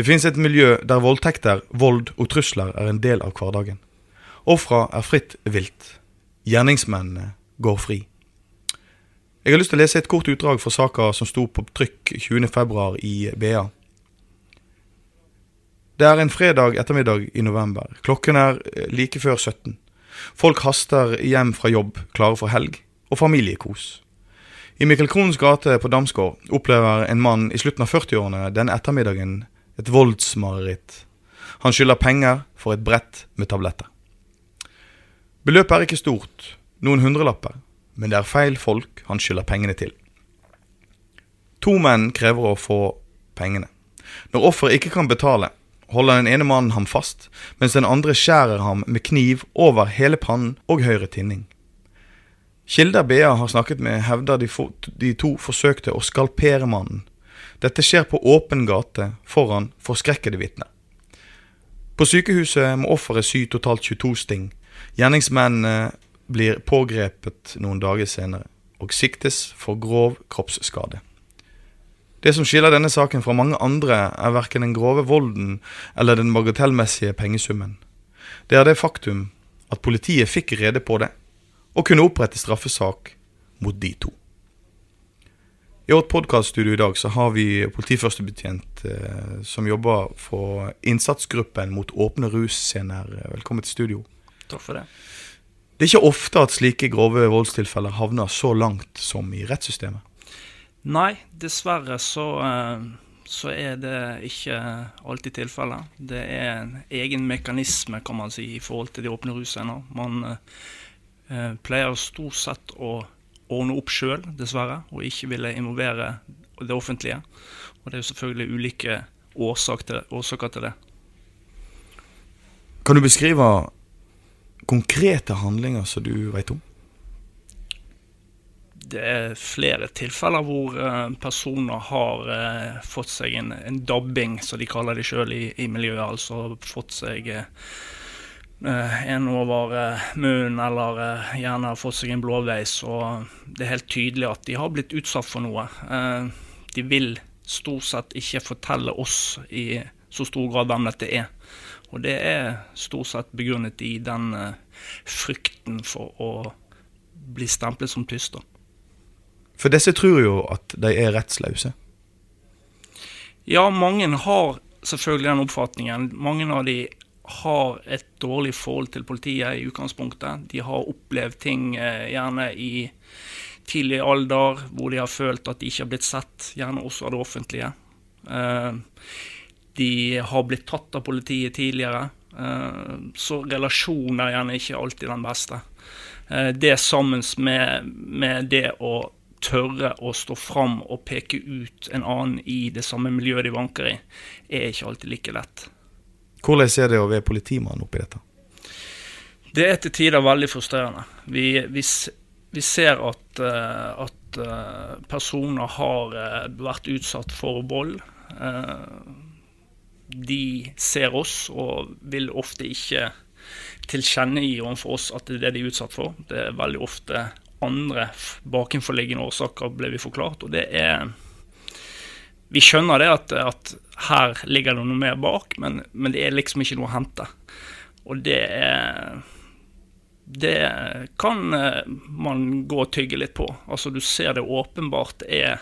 Det finnes et miljø der voldtekter, vold og trusler er en del av hverdagen. Ofra er fritt vilt. Gjerningsmennene går fri. Jeg har lyst til å lese et kort utdrag fra saka som sto på trykk 20.2 i BA. Det er en fredag ettermiddag i november. Klokken er eh, like før 17. Folk haster hjem fra jobb, klare for helg og familiekos. I Mikkel Krohns gate på Damsgård opplever en mann i slutten av 40-årene denne ettermiddagen et voldsmareritt. Han skylder penger for et brett med tabletter. Beløpet er ikke stort, noen hundrelapper, men det er feil folk han skylder pengene til. To menn krever å få pengene. Når offeret ikke kan betale, holder den ene mannen ham fast, mens den andre skjærer ham med kniv over hele pannen og høyre tinning. Kilder BA har snakket med, hevder de, de to forsøkte å skalpere mannen. Dette skjer på åpen gate foran forskrekkede vitner. På sykehuset må offeret sy totalt 22 sting. Gjerningsmennene blir pågrepet noen dager senere og siktes for grov kroppsskade. Det som skiller denne saken fra mange andre, er verken den grove volden eller den bagatellmessige pengesummen. Det er det faktum at politiet fikk rede på det, og kunne opprette straffesak mot de to. I vårt podkaststudio i dag så har vi politiførstebetjent eh, som jobber for innsatsgruppen mot åpne russcener. Velkommen til studio. Takk for det. Det er ikke ofte at slike grove voldstilfeller havner så langt som i rettssystemet. Nei, dessverre så, eh, så er det ikke alltid tilfellet. Det er en egen mekanisme, kan man si, i forhold til de åpne russcener. Man eh, pleier stort sett å ordne opp sjøl, dessverre, og ikke ville involvere det offentlige. Og det er jo selvfølgelig ulike årsaker til, årsaker til det. Kan du beskrive konkrete handlinger som du vet om? Det er flere tilfeller hvor eh, personer har eh, fått seg en, en dabbing, som de kaller det sjøl i, i miljøet. Altså fått seg eh, en over eh, munnen, eller eh, gjerne har fått seg en blåveis. Og det er helt tydelig at de har blitt utsatt for noe. Eh, de vil stort sett ikke fortelle oss i så stor grad hvem dette er. Og det er stort sett begrunnet i den eh, frykten for å bli stemplet som tyster. For disse tror jo at de er rettsløse. Ja, mange har selvfølgelig den oppfatningen. Mange av de har et dårlig forhold til politiet i utgangspunktet. De har opplevd ting eh, gjerne i tidlig alder hvor de har følt at de ikke har blitt sett, gjerne også av det offentlige. Eh, de har blitt tatt av politiet tidligere, eh, så relasjonen er gjerne ikke alltid den beste. Det sammen med, med det å tørre å stå fram og peke ut en annen i det samme miljøet de vanker i, er ikke alltid like lett. Hvordan er det å være politimann oppi dette? Det er til tider veldig frustrerende. Vi, vi, vi ser at, eh, at eh, personer har eh, vært utsatt for vold. De ser oss og vil ofte ikke tilkjennegi overfor oss at det er det de er utsatt for. Det er veldig ofte andre bakenforliggende årsaker, ble vi forklart. Og det er Vi skjønner det at, at her ligger det noe mer bak, men, men det er liksom ikke noe å hente. Og det er Det kan eh, man gå og tygge litt på. Altså Du ser det åpenbart er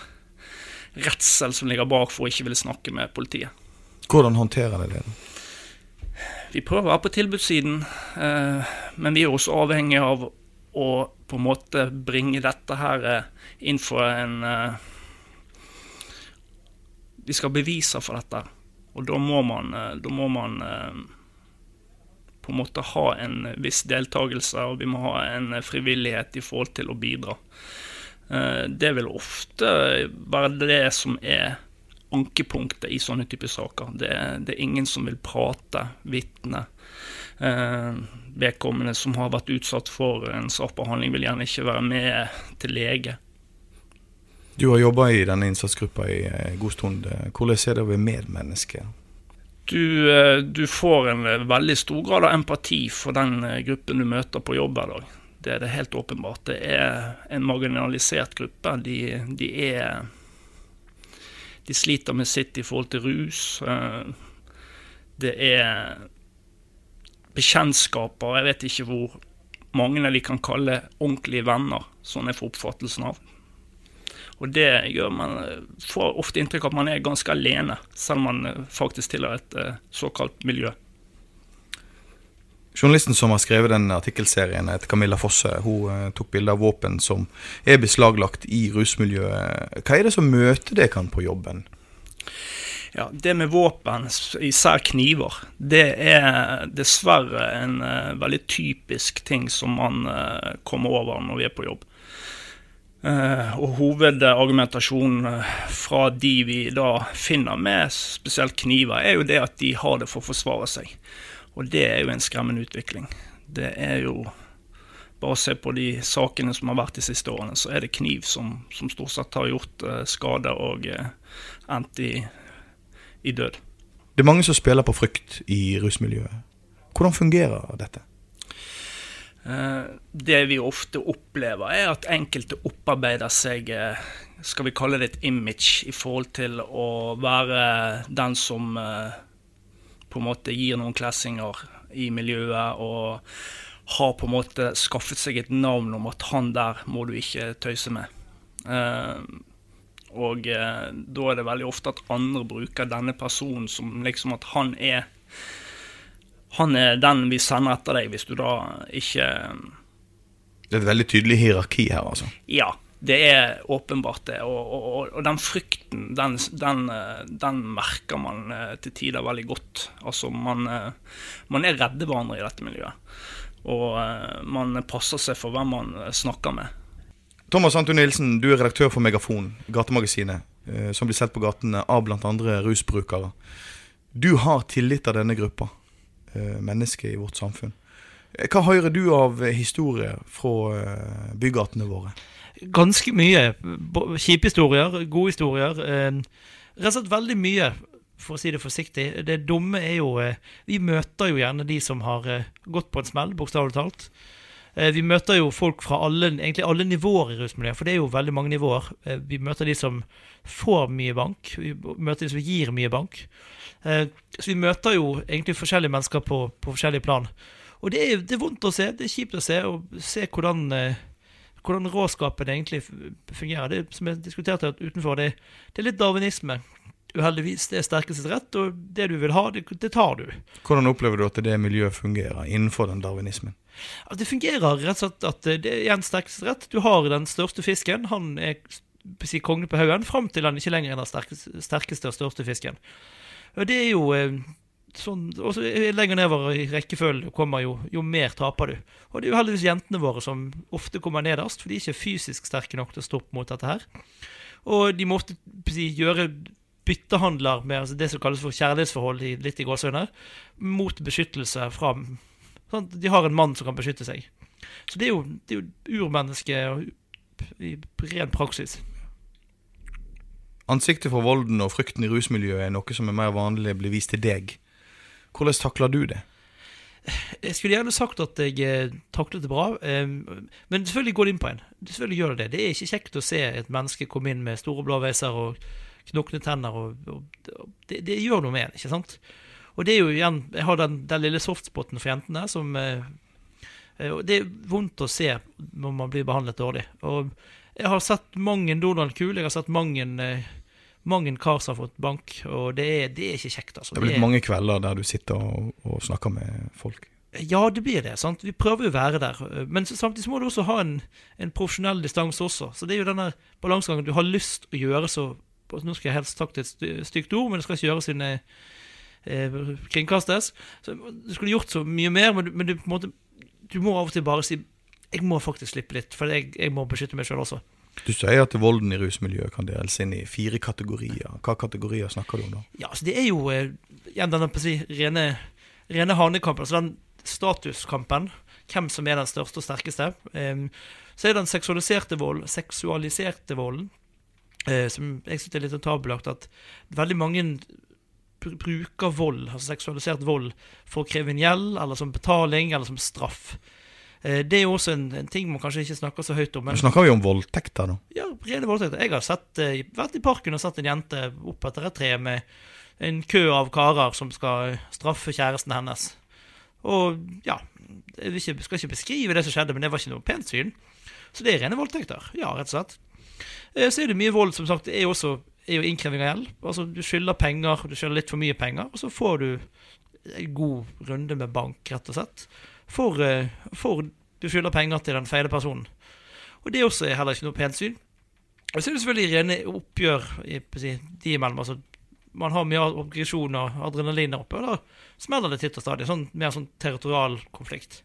redsel som ligger bak for å ikke ville snakke med politiet. Hvordan håndterer dere det? vi prøver å være på tilbudssiden, eh, men vi er også avhengig av å på en måte bringe dette her eh, inn for en Vi skal bevise for dette. Og da må man, eh, da må man eh, på en måte ha en viss deltakelse, og vi må ha en frivillighet i forhold til å bidra. Eh, det vil ofte være det som er ankepunktet i sånne typer saker. Det, det, er ingen som vil prate, vitne. Eh, vedkommende som har vært utsatt for en straffbehandling, vil gjerne ikke være med til lege. Du har jobba i denne innsatsgruppa i en god stund. Hvordan er det å være medmenneske? Du, eh, du, får en veldig stor grad av empati for den eh, gruppen du møter på jobb hver dag. Det er det helt åpenbart. Det er en marginalisert gruppe. De, de er de sliter med sitt i forhold til rus. Eh, det er bekjentskaper. Jeg vet ikke hvor mange de kan kalle ordentlige venner, sånn jeg får oppfattelsen av. Og det gjør man får ofte inntrykk av at man er ganske alene, selv om man eh, faktisk tilhører et eh, såkalt miljø. Journalisten som har skrevet den artikkelserien, heter Camilla Fosse. Hun eh, tok bilde av våpen som er beslaglagt i rusmiljøet. Hva er det som møter dere på jobben? Ja, Det med våpen, især kniver, det er dessverre en veldig typisk ting som man kommer over når vi er på jobb. Uh, og hovedargumentasjonen fra de vi da finner med spesielt kniver, er jo det at de har det for å forsvare seg. Og det er jo en skremmende utvikling. Det er jo Bare se på de sakene som har vært de siste årene, så er det kniv som, som stort sett har gjort uh, skade og uh, endt i, i død. Det er mange som spiller på frykt i rusmiljøet. Hvordan fungerer dette? Uh, det vi ofte opplever, er at enkelte opparbeider seg skal vi kalle det et image i forhold til å være den som på en måte gir noen klessinger i miljøet og har på en måte skaffet seg et navn om at han der må du ikke tøyse med. Og da er det veldig ofte at andre bruker denne personen som liksom at han er Han er den vi sender etter deg, hvis du da ikke Det er et veldig tydelig hierarki her, altså? Ja. Det er åpenbart det. Og, og, og den frykten, den, den, den, merker man eh, til tider veldig godt. Altså, man, eh, man er redde hverandre i dette miljøet. Og eh, man passer seg for hvem man snakker med. Thomas Anton Nilsen, du er redaktør for Megafon, gatemagasinet, som blir sett på gatene av bl.a. rusbrukere. Du har tillit av denne gruppa mennesker i vårt samfunn. Hva hører du av historier fra bygatene våre? ganske mye. Kjipe historier, gode historier. Eh, rett og slett veldig mye, for å si det forsiktig. Det dumme er jo eh, Vi møter jo gjerne de som har eh, gått på en smell, bokstavelig talt. Vi møter jo folk fra alle, egentlig alle nivåer i rusmiljøet, for det er jo veldig mange nivåer. Vi møter de som får mye bank, vi møter de som gir mye bank. Så vi møter jo egentlig forskjellige mennesker på, på forskjellige plan. Og det er, det er, vondt å se, det er kjipt å se, og se hvordan hvordan råskapen egentlig fungerer. Det som jeg diskuterte utenfor, det, det er litt darwinisme. Uheldigvis. Det er sterkestes rett, og det du vil ha, det, det, tar du. Hvordan opplever du at det miljøet fungerer innenfor den darwinismen? det fungerer rett og slett at det er igjen sterkeste rett. Du har den største fisken. Han er si, kongen på haugen fram til han ikke lenger er den sterkeste, sterkeste og største fisken. Og det er jo eh, sånn, og så lenger nedover i rekkefølgen kommer jo, jo mer taper du. Og det er jo heldigvis jentene våre som ofte kommer nederst, for de er ikke fysisk sterke nok til å stoppe mot dette her. Og de må ofte si, gjøre byttehandler med altså det som kalles for kjærlighetsforhold, litt i gåsehudene, mot beskyttelse fra sånn, De har en mann som kan beskytte seg. Så det er jo, det er jo urmenneske i ren praksis. Ansiktet for volden og frykten i rusmiljøet er noe som er mer vanlig blir vist til deg. Hvordan takler du det? Jeg skulle gjerne sagt at jeg eh, taklet det bra, men selvfølgelig går det inn på en. Selvfølgelig gjør Det det. Det er ikke kjekt å se et menneske komme inn med store blåveiser og knokne tenner. Og, og, det, det, gjør noe med en, ikke sant? Og det er jo igjen Jeg har den, den lille softspoten for jentene som eh, eh, Det er vondt å se når man blir behandlet dårlig. Og jeg har sett mange Donald Kuhl, jeg har sett mange mang en kar som har fått bank, og det er, det er ikke kjekt. altså. Det er blitt er- mange kvelder der du sitter og, og snakker med folk. Ja, det blir det. sant? Vi prøver jo å være der. Men samtidig må du også ha en, en profesjonell distanse også. Så det er jo denne balansegangen. Du har lyst å gjøre så Nå skal jeg helst sagt et stygt ord, men det skal ikke gjøres siden det eh, kringkastes. Så Du skulle gjort så mye mer, men, men du, måte, du må av og til bare si jeg må faktisk slippe litt, for jeg, jeg må beskytte meg sjøl også. Du sier at volden i rusmiljøet kan deles inn i fire kategorier. Hva kategorier snakker du om da? Ja, altså det er jo eh, denne si, rene, rene hanekampen. Altså den statuskampen. Hvem som er den største og sterkeste. Em, så er det den seksualiserte vold, seksualiserte volden, eh, som jeg syns er litt tabubelagt. At veldig mange bruker vold, altså seksualisert vold, for å kreve inn gjeld, eller som betaling, eller som straff. Eh, det er jo også en, en ting man kanskje ikke snakker så høyt om. Nå snakker vi om voldtekter, da. Ja, rene voldtekter. Jeg har sett, eh, vært i parken og sett en jente opp etter et tre med en kø av karer som skal straffe kjæresten hennes. Og ja, jeg skal ikke beskrive det som skjedde, men det var ikke noe pent syn. Så det er rene voldtekter. Ja, rett og slett. Eh, Så er det mye vold, som sagt, det er jo også er jo innkreving av gjeld. Altså, du skylder penger, du skylder litt for mye penger, og så får du en god runde med bank, rett og slett. For, eh, for du skylder penger til den feile personen. Og det også er heller ikke noe pent syn. Og så er det selvfølgelig rene oppgjør si, de imellom. Altså, man har mye aggresjon og adrenalin oppe, og da smeller det titt og stadig. Sånn, mer sånn territorial konflikt.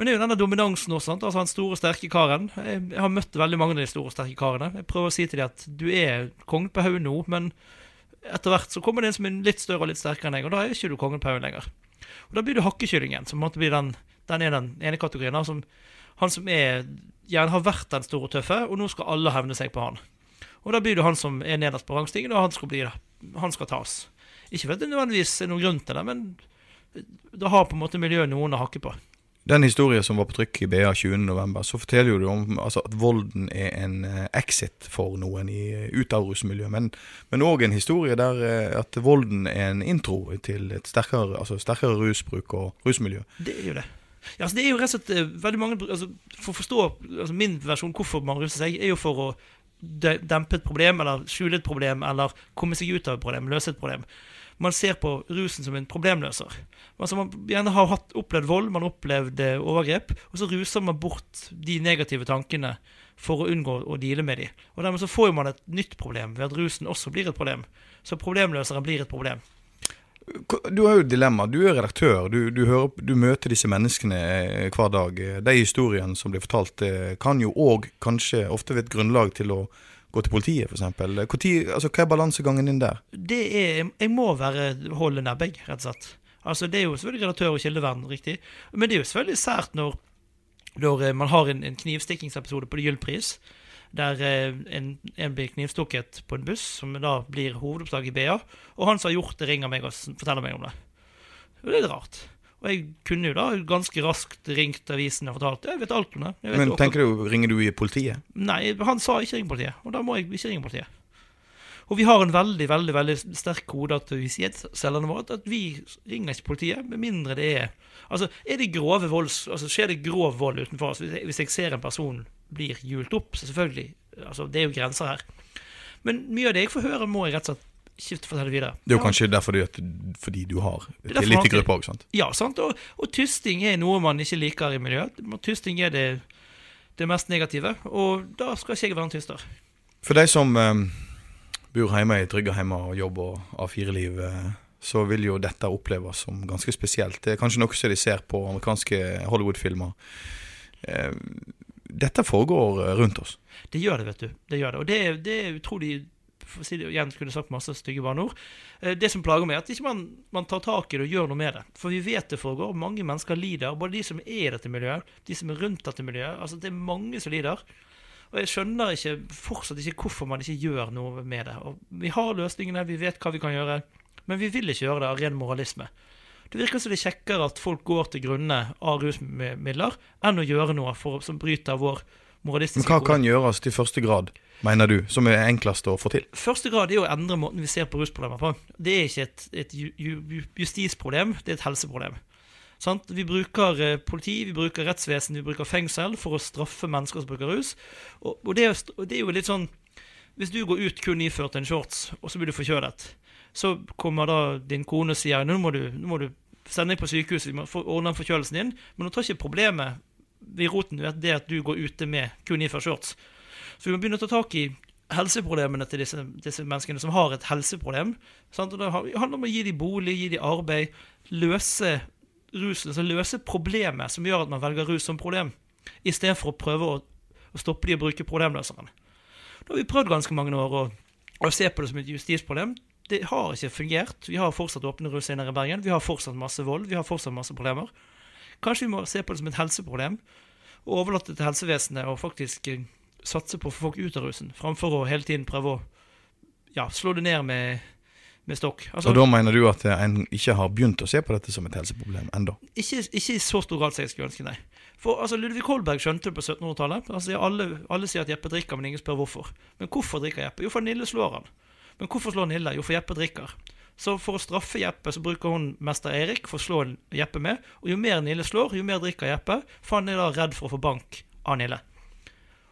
Men det er jo denne dominansen også. sant? Altså Han store, sterke karen. Jeg, jeg har møtt veldig mange av de store, sterke karene. Jeg prøver å si til dem at du er kongen på haugen nå, men etter hvert så kommer det en som er litt større og litt sterkere enn deg, og da er ikke du kongen på haugen lenger. Og Da blir du hakkekyllingen, som måtte bli den, den er den ene kategorien. som, han som er, gjerne har vært den store tøffe, og nå skal alle hevne seg på han. Og da blir du han som er nederst på rangstigen, og han skal, bli, han skal tas. Ikke fordi det nødvendigvis er noen grunn til det, men da har på en måte miljøet noen å hakke på. Den historien som var på trykk i BA 20.11, så forteller jo du om altså, at volden er en eh, exit for noen i, ut av rusmiljøet. Men, òg en historie der eh, at volden er en intro til et sterkere, altså, sterkere rusbruk og rusmiljø. Det er jo det. Ja, altså det er jo rett og slett eh, veldig mange altså For å forstå altså min versjon hvorfor man ruser seg, er jo for å dempe et problem, eller skjule et problem, eller komme seg ut av et problem, løse et problem. Man ser på rusen som en problemløser. Altså Man gjerne har hatt, opplevd vold, man har opplevd eh, overgrep, og så ruser man bort de negative tankene for å unngå å deale med de. Og Dermed så får man et nytt problem ved at rusen også blir et problem. Så problemløseren blir et problem. Du har jo dilemma. Du er redaktør. Du, du, hører, du møter disse menneskene eh, hver dag. De historiene som blir fortalt, eh, kan jo òg kanskje ofte være et grunnlag til å gå til politiet, f.eks. Altså, hva er balansegangen din der? det er, jeg må være holde nebbeg, rett og slett. Altså, det er jo selvfølgelig redaktør og kildevern, riktig. Men det er jo selvfølgelig sært når, når eh, man har en, en knivstikkingsepisode på Gyllpris, der eh, en, en blir knivstukket på en buss, som da blir hovedoppslag i BA, og han som har gjort det, ringer meg og forteller meg om det. Det er litt rart. Og jeg kunne jo da ganske raskt ringt avisen og fortalt jeg vet alt om det. Men akkurat- tenker du, Ringer du i politiet? Nei, han sa ikke ring politiet, og da må jeg ikke ringe politiet. Og vi har en veldig veldig, veldig sterk kode til å si til selgerne våre at vi ringer ikke politiet, med mindre det er Altså, er det grove volds... Altså, skjer det grov vold utenfor oss, hvis jeg ser en person blir hjult opp, så selvfølgelig Altså, det er jo grenser her. Men mye av det jeg får høre, må jeg rett og slett ikke fortelle videre. Det er jo kanskje derfor du, fordi du har tillit til gruppa òg, sant? Ja, sant? Og, og tysting er noe man ikke liker i miljøet. Tysting er det, det mest negative, og da skal ikke jeg være en tyster. For de som eh, bor hjemme i trygge hjemmer og jobb og A4-liv, eh, så vil jo dette oppleves som ganske spesielt. Det er kanskje noe som de ser på amerikanske Hollywood-filmer. Eh, dette foregår eh, rundt oss. Det gjør det, vet du. Det gjør det. Og det, det er utrolig igjen, kunne sagt masse stygge banneord. Eh, Det som plager meg, er at ikke man, man tar tak i det og gjør noe med det. For vi vet det foregår. Mange mennesker lider. Både de som er i dette miljøet, de som er rundt dette miljøet. Altså, det er mange som lider. Og jeg skjønner ikke, fortsatt ikke hvorfor man ikke gjør noe med det. Og vi har løsningene, vi vet hva vi kan gjøre, men vi vil ikke gjøre det av ren moralisme. Det virker som det er kjekkere at folk går til grunne av rusmidler, enn å gjøre noe for, som bryter vår moralistiske Men hva kan gjøres til første grad, mener du, som er enklest å få til? Første grad er å endre måten vi ser på rusproblemer på. Det er ikke et, et ju- ju- justisproblem, det er et helseproblem. Sant? Vi bruker eh, politi, vi bruker rettsvesen, vi bruker fengsel for å straffe mennesker som bruker rus. Og, og, det, det er jo litt sånn Hvis du går ut kun iført en shorts, og så blir du forkjølet, så kommer da din kone og sier nå må du, nå må du sende deg på sykehuset, vi må ordne forkjølelsen din. Men nå tar ikke problemet ved roten ved det at du går ute med kun iført shorts. Så vi må begynne å ta tak i helseproblemene til disse, disse menneskene som har et helseproblem. Sant? Og Det handler om å gi dem bolig, gi dem arbeid, løse rusen, altså løse problemet som gjør at man velger rus som problem, istedenfor å prøve å, å stoppe de å bruke problemløseren. Da har vi prøvd ganske mange år å, å se på det som et justisproblem. Det har ikke fungert. Vi har fortsatt åpne russcener i Bergen. Vi har fortsatt masse vold. Vi har fortsatt masse problemer. Kanskje vi må se på det som et helseproblem, og overlate det til helsevesenet og faktisk eh, satse på å få folk ut av rusen, framfor å hele tiden prøve å ja, slå det ned med, med stokk. Altså, og da mener du at en ikke har begynt å se på dette som et helseproblem ennå? Ikke, ikke, i så stor grad som jeg skulle ønske, nei. For altså, Ludvig Holberg skjønte det på 1700-tallet. Altså, alle, alle, sier at Jeppe drikker, men ingen spør hvorfor. Men hvorfor drikker Jeppe? Jo, for Nille slår han. Men hvorfor slår Nille? Jo, for Jeppe drikker. Så for å straffe Jeppe, så bruker hun mester Erik for å slå Jeppe med. Og jo mer Nille slår, jo mer drikker Jeppe, for han er da redd for å få bank av Nille.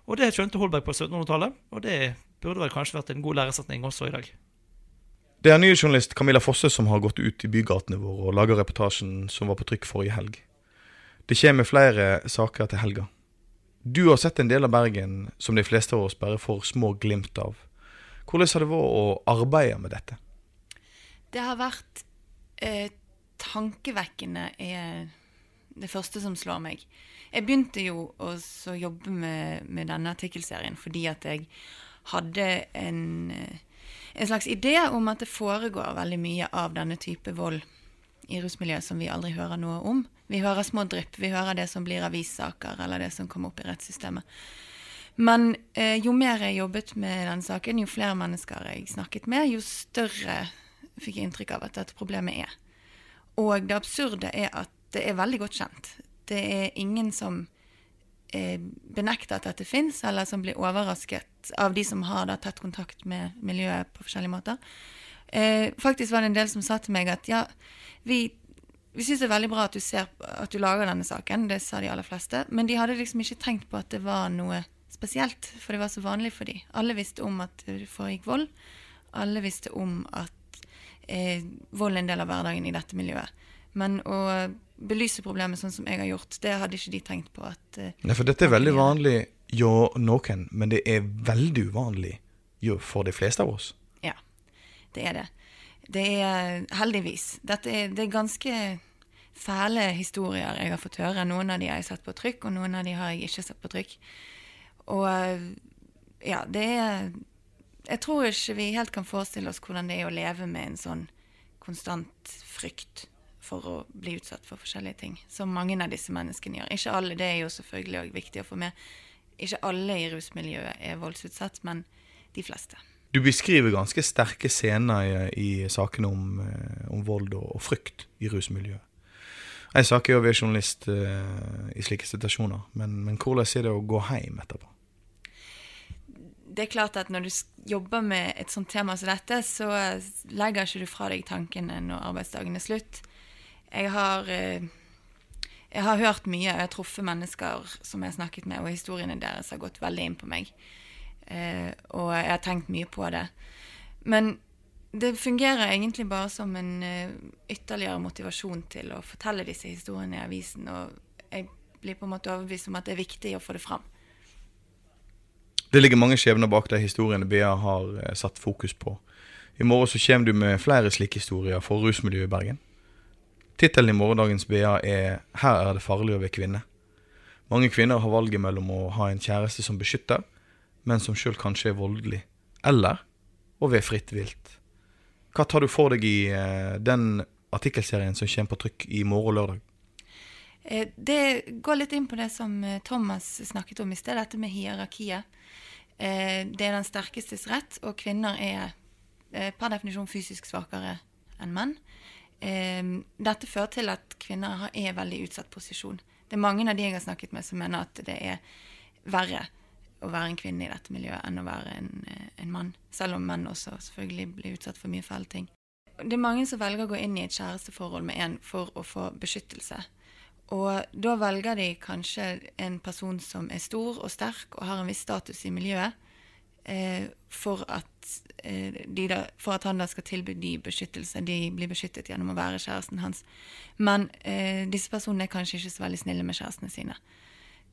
Og det skjønte Holberg på 1700-tallet, og det burde vel kanskje vært en god læresetning også i dag. Det er nyhetsjournalist Camilla Fosse som har gått ut i bygatene våre og laga reportasjen som var på trykk forrige helg. Det kommer flere saker til helga. Du har sett en del av Bergen som de fleste av oss bare får små glimt av. Hvordan har det vært å arbeide med dette? Det har vært eh, tankevekkende, er det første som slår meg. Jeg begynte jo å jobbe med, med, denne artikkelserien fordi at jeg hadde en, en, slags idé om at det foregår veldig mye av denne type vold i rusmiljøet som vi aldri hører noe om. Vi hører små drypp. Vi hører det som blir avissaker, eller det som kommer opp i rettssystemet. Men eh, jo mer jeg jobbet med den saken, jo flere mennesker jeg snakket med, jo større fikk jeg inntrykk av at dette problemet er. Og det absurde er at det er veldig godt kjent. Det er ingen som eh, benekter at dette fins, eller som blir overrasket av de som har da, tett kontakt med miljøet på forskjellige måter. Eh, faktisk var det en del som sa til meg at ja, vi, vi syns det er veldig bra at du, ser, at du lager denne saken, det sa de aller fleste, men de hadde liksom ikke tenkt på at det var noe spesielt, for det var så vanlig for dem. Alle visste om at det foregikk vold. Alle visste om at eh, vold er en del av hverdagen i dette miljøet. Men å belyse problemet sånn som jeg har gjort, det hadde ikke de tenkt på at uh, Nei, for dette er veldig vanlig jo noen, men det er veldig uvanlig jo for de fleste av oss. Ja, det er det. Det er heldigvis. Dette er, det er ganske fæle historier jeg har fått høre. Noen av de har jeg sett på trykk, og noen av de har jeg ikke sett på trykk. Og ja, det er Jeg tror ikke vi helt kan forestille oss hvordan det er å leve med en sånn konstant frykt for å bli utsatt for forskjellige ting. Som mange av disse menneskene gjør. Ikke alle, det er jo selvfølgelig også viktig å få med. Ikke alle i rusmiljøet er voldsutsatt, men de fleste. Du beskriver ganske sterke scener i, i sakene om, eh, om, vold og, og, frykt i rusmiljøet. En sak er jo å være journalist uh, i slike situasjoner, men, men hvordan er det å gå hjem etterpå? det er klart at når du jobber med et sånt tema som dette, så legger ikke du fra deg tankene når arbeidsdagen er slutt. Jeg har, eh, jeg har hørt mye, og jeg har truffet mennesker som jeg har snakket med, og historiene deres har gått veldig inn på meg. Eh, og jeg har tenkt mye på det. Men det fungerer egentlig bare som en eh, ytterligere motivasjon til å fortelle disse historiene i avisen. Og jeg blir på en måte overbevist om at det er viktig å få det fram. Det ligger mange skjebner bak de historiene BA har satt fokus på. I morgen så kommer du med flere slike historier for rusmiljøet i Bergen. Tittelen i morgendagens BA er 'Her er det farlig å være kvinne'. Mange kvinner har valget mellom å ha en kjæreste som beskytter, men som sjøl kanskje er voldelig, eller å være fritt vilt. Hva tar du for deg i uh, den artikkelserien som kommer på trykk i morgen lørdag? Eh, det går litt inn på det som eh, Thomas snakket om i sted, dette med hierarkiet. Det er den sterkestes rett, og kvinner er per definisjon fysisk svakere enn menn. Um, dette fører til at kvinner er i veldig utsatt posisjon. Det er mange av de jeg har snakket med, som mener at det er verre å være en kvinne i dette miljøet enn å være en, eh, en mann. Selv om menn også selvfølgelig blir utsatt for mye fæle ting. Det er mange som velger å gå inn i et kjæresteforhold med en for å få beskyttelse. Og da velger de kanskje en person som er stor og sterk og har en viss status i miljøet. Eh, for, at, eh, de da, for at han da skal tilby de beskyttelse. De blir beskyttet gjennom å være kjæresten hans. Men eh, disse personene er kanskje ikke så veldig snille med kjærestene sine.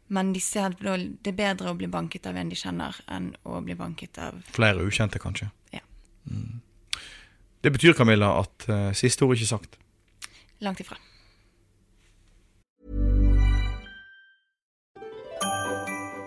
Men de ser at det er bedre å bli banket av en de kjenner, enn å bli banket av Flere ukjente, kanskje. Ja. Mm. Det betyr, Camilla, at uh, siste ord er ikke sagt. Langt ifra.